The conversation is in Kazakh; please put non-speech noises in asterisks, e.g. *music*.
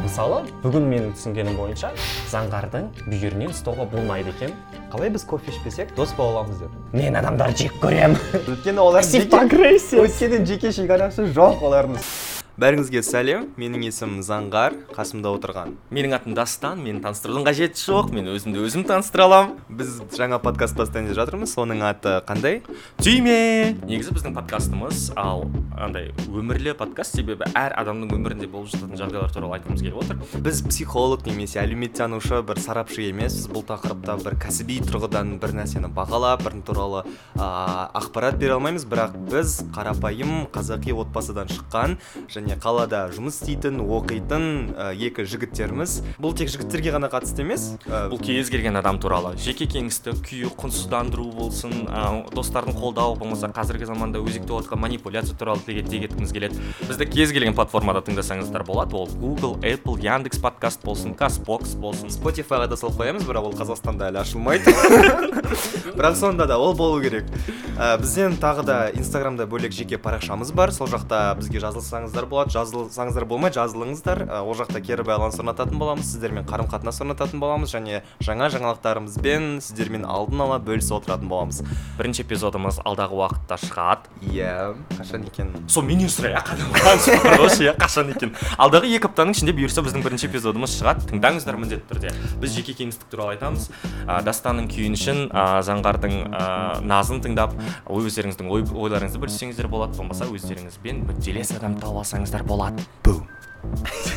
мысалы бүгін менің түсінгенім бойынша заңғардың бүйірінен ұстауға болмайды екен. Қалай біз кофе ішпесек дос бола аламыз деп? Мен адамдарды жек көремін. Өйткені олар өйткені жеке шекарасы жоқ олардың бәріңізге сәлем. Менің есімім заңғар қасымда отырған. Менің атым дастан мені таныстырудың қажеті жоқ. Мен өзімді өзім таныстыра аламын. Біз жаңа подкаст бастайын деп жатырмыз. Соның аты қандай? Түйме! Негізі біздің подкастымыз ал андай өмірлі подкаст себебі әр адамның өмірінде болып жататын жағдайлар туралы айтқымыз келіп отыр. Біз психолог немесе әлеуметтанушы бір сарапшы емеспіз. Бұл тақырыпта бір кәсіби тұрғыдан бір нәрсені бағалап бір туралы ә, ақпарат бере алмаймыз. Бірақ біз қарапайым қазақи отбасыдан шыққан және қалада жұмыс істейтін оқитын ә, екі жігіттерміз бұл тек жігіттерге ғана қатысты емес ә, бұл кез келген адам туралы. Жеке кеңістік күй құнсыздандыру болсын ә, достардың қолдауы болмаса қазіргі заманда өзекті болып жатқан манипуляция туралы тілге еткіміз келеді. Бізді кез келген платформада тыңдасаңыздар болады. Ол google apple яндекс подкаст болсын казбокс болсын. Spotifyға да салып қоямыз бірақ ол қазақстанда әлі ашылмайды. *laughs* Бірақ сонда да ол болу керек. Ә, бізден тағы да инстаграмда бөлек жеке парақшамыз бар. Сол жақта бізге жазылсаңыздар болады жазылсаңыздар болмайды жазылыңыздар. Ол жақта кері байланыс орнататын боламыз сіздермен қарым қатынас орнататын боламыз және жаңа жаңалықтарымызбен сіздермен алдын ала бөлісіп отыратын боламыз. Бірінші эпизодымыз алдағы уақытта шығады. Иә қашан екенін сол менен сұрай қойшы *laughs* иә қашан екен? Алдағы екі аптаның ішінде бұйырса біздің бірінші эпизодымыз шығады. Тыңдаңыздар міндетті түрде. Біз жеке кеңістік туралы айтамыз. Ә, дастанның күйінішін ә, заңғардың ә, назын тыңдап өздеріңіздің ой, ойларыңызды бөліссеңіздер болады. Болмаса өздеріңізбен мүдделес адам тауып алсаңыздар болады бум